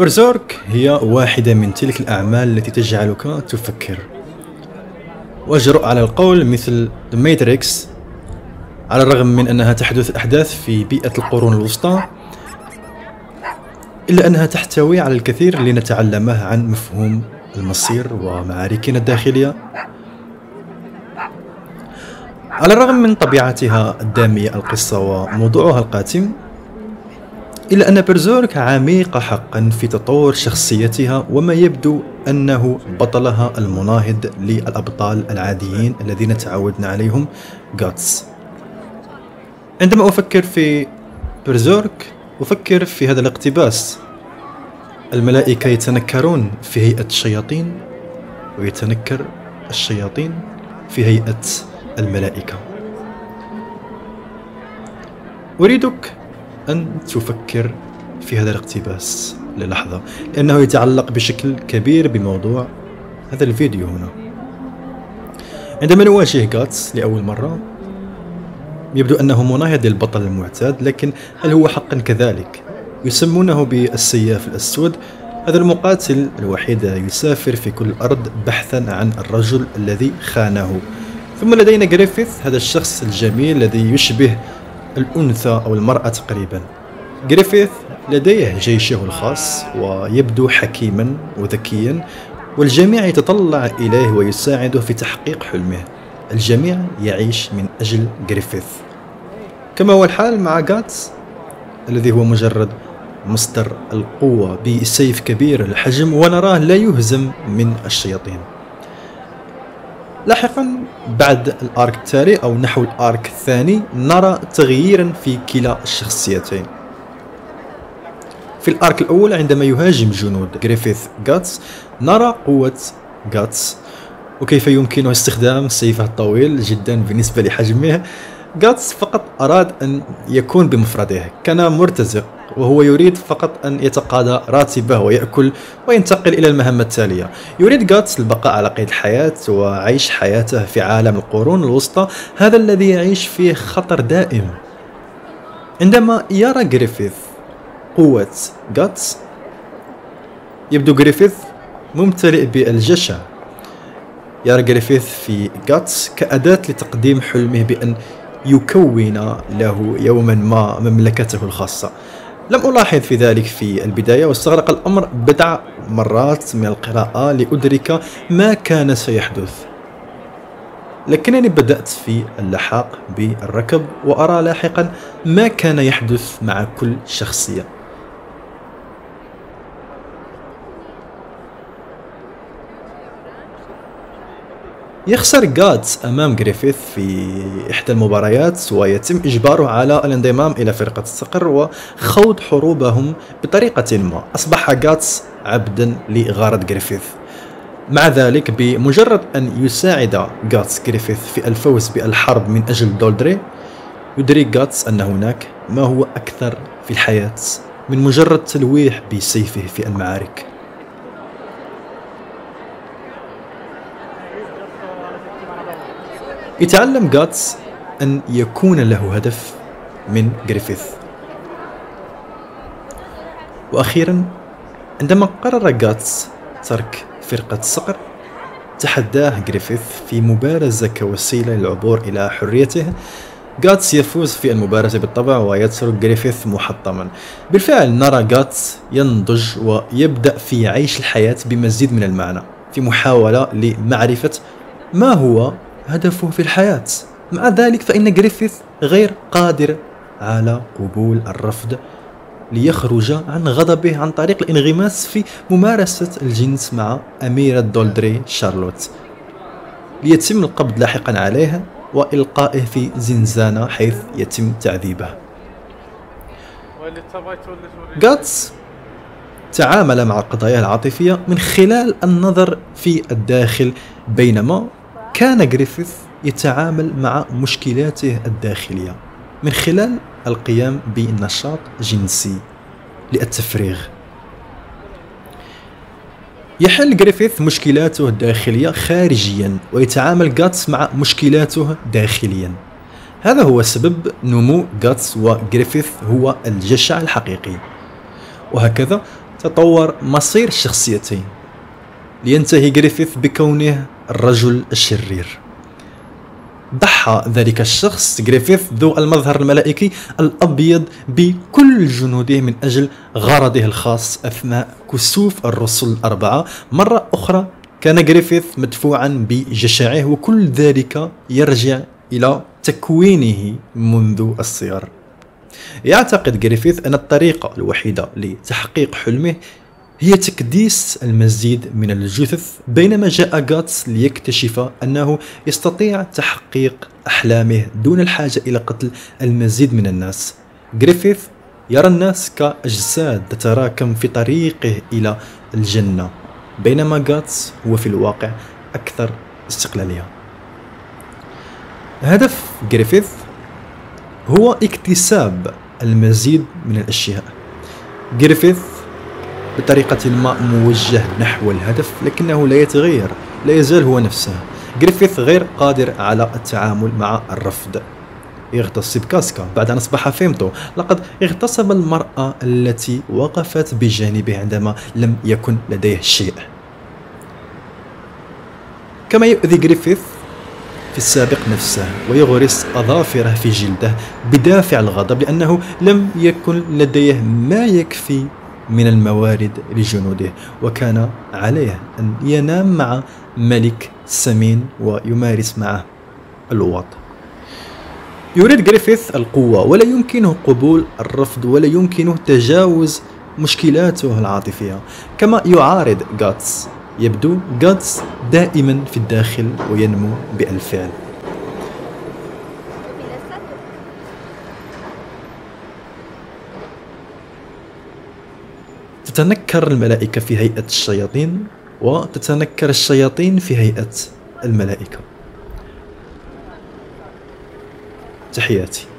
برزيرك هي واحدة من تلك الأعمال التي تجعلك تفكر. وأجرؤ على القول مثل Matrix على الرغم من أنها تحدث أحداث في بيئة القرون الوسطى إلا أنها تحتوي على الكثير لنتعلمه عن مفهوم المصير ومعاركنا الداخلية. على الرغم من طبيعتها الدامية القصة وموضوعها القاتم إلا أن بيرزورك عميقة حقا في تطور شخصيتها وما يبدو أنه بطلها المناهض للأبطال العاديين الذين تعودنا عليهم جاتس. عندما أفكر في بيرزورك أفكر في هذا الاقتباس. الملائكة يتنكرون في هيئة الشياطين ويتنكر الشياطين في هيئة الملائكة. أريدك أن تفكر في هذا الاقتباس للحظة لأنه يتعلق بشكل كبير بموضوع هذا الفيديو هنا عندما نواجه جاتس لأول مرة يبدو أنه مناهض للبطل المعتاد لكن هل هو حقا كذلك؟ يسمونه بالسياف الأسود هذا المقاتل الوحيد يسافر في كل الأرض بحثا عن الرجل الذي خانه ثم لدينا جريفيث هذا الشخص الجميل الذي يشبه الأنثى أو المرأة تقريبا. جريفيث لديه جيشه الخاص ويبدو حكيما وذكيا والجميع يتطلع إليه ويساعده في تحقيق حلمه. الجميع يعيش من أجل جريفيث. كما هو الحال مع جاتس الذي هو مجرد مصدر القوة بسيف كبير الحجم ونراه لا يهزم من الشياطين. لاحقا بعد ال arc التالي أو نحو ال arc الثاني نرى تغييرا في كلا الشخصيتين. في ال arc الأول عندما يهاجم جنود جريفيث جاتس نرى قوة جاتس وكيف يمكنه استخدام سيفه الطويل جدا بالنسبة لحجمه؟ جاتس فقط أراد أن يكون بمفرده كان مرتزق. وهو يريد فقط أن يتقاضى راتبه ويأكل وينتقل إلى المهمة التالية. يريد جاتس البقاء على قيد الحياة وعيش حياته في عالم القرون الوسطى هذا الذي يعيش فيه خطر دائم. عندما يرى جريفيث قوة جاتس يبدو جريفيث ممتلئ بالجشع. يرى جريفيث في جاتس كأداة لتقديم حلمه بأن يكون له يوما ما مملكته الخاصة. لم ألاحظ في ذلك في البداية واستغرق الأمر بضع مرات من القراءة لأدرك ما كان سيحدث. لكنني بدأت في اللحاق بالركب وأرى لاحقا ما كان يحدث مع كل شخصية. يخسر جادز أمام جريفيث في إحدى المباريات ويتم إجباره على الانضمام إلى فرقة الصقر وخوض حروبهم بطريقة ما. أصبح جاتس عبدا لغارة جريفيث. مع ذلك بمجرد أن يساعد جاتس جريفيث في الفوز بالحرب من أجل دولدري يدرك جاتس أن هناك ما هو أكثر في الحياة من مجرد تلويح بسيفه في المعارك. يتعلم جاتس أن يكون له هدف من جريفيث. وأخيرا عندما قرر جاتس ترك فرقة الصقر تحداه جريفيث في مبارزة كوسيلة للعبور إلى حريته جاتس يفوز في المبارزة بالطبع ويترك جريفيث محطما. بالفعل نرى جاتس ينضج ويبدأ في عيش الحياة بمزيد من المعنى في محاولة لمعرفة ما هو هدفه في الحياة. مع ذلك فإن جريفيث غير قادر على قبول الرفض ليخرج عن غضبه عن طريق الانغماس في ممارسة الجنس مع أميرة دولدري شارلوت. ليتم القبض لاحقا عليها وإلقائه في زنزانة حيث يتم تعذيبه. جاتس تعامل مع القضايا العاطفية من خلال النظر في الداخل بينما كان جريفيث يتعامل مع مشكلاته الداخلية من خلال القيام بنشاط جنسي للتفريغ. يحل جريفيث مشكلاته الداخلية خارجيا ويتعامل جاتس مع مشكلاته داخليا. هذا هو سبب نمو جاتس وجريفيث هو الجشع الحقيقي. وهكذا تطور مصير الشخصيتين لينتهي جريفيث بكونه الرجل الشرير. ضحى ذلك الشخص جريفيث ذو المظهر الملائكي الأبيض بكل جنوده من أجل غرضه الخاص أثناء كسوف الرسل الأربعة. مرة أخرى كان جريفيث مدفوعا بجشعه وكل ذلك يرجع إلى تكوينه منذ الصغر. يعتقد جريفيث أن الطريقة الوحيدة لتحقيق حلمه هي تكديس المزيد من الجثث بينما جاء غاتس ليكتشف أنه يستطيع تحقيق أحلامه دون الحاجة إلى قتل المزيد من الناس. جريفيث يرى الناس كأجساد تتراكم في طريقه إلى الجنة بينما غاتس هو في الواقع أكثر استقلالية. هدف جريفيث هو اكتساب المزيد من الأشياء. جريفيث بطريقة ما موجه نحو الهدف لكنه لا يتغير لا يزال هو نفسه. جريفيث غير قادر على التعامل مع الرفض. يغتصب كاسكا بعد أن أصبح فيمتو. لقد اغتصب المرأة التي وقفت بجانبه عندما لم يكن لديه شيء. كما يؤذي جريفيث في السابق نفسه ويغرس أظافره في جلده بدافع الغضب لأنه لم يكن لديه ما يكفي من الموارد لجنوده وكان عليه أن ينام مع ملك سمين ويمارس معه اللواط. يريد جريفيث القوة ولا يمكنه قبول الرفض ولا يمكنه تجاوز مشكلاته العاطفية. كما يعارض غاتس يبدو غاتس دائما في الداخل وينمو بالفعل تتنكر الملائكة في هيئة الشياطين وتتنكر الشياطين في هيئة الملائكة. تحياتي.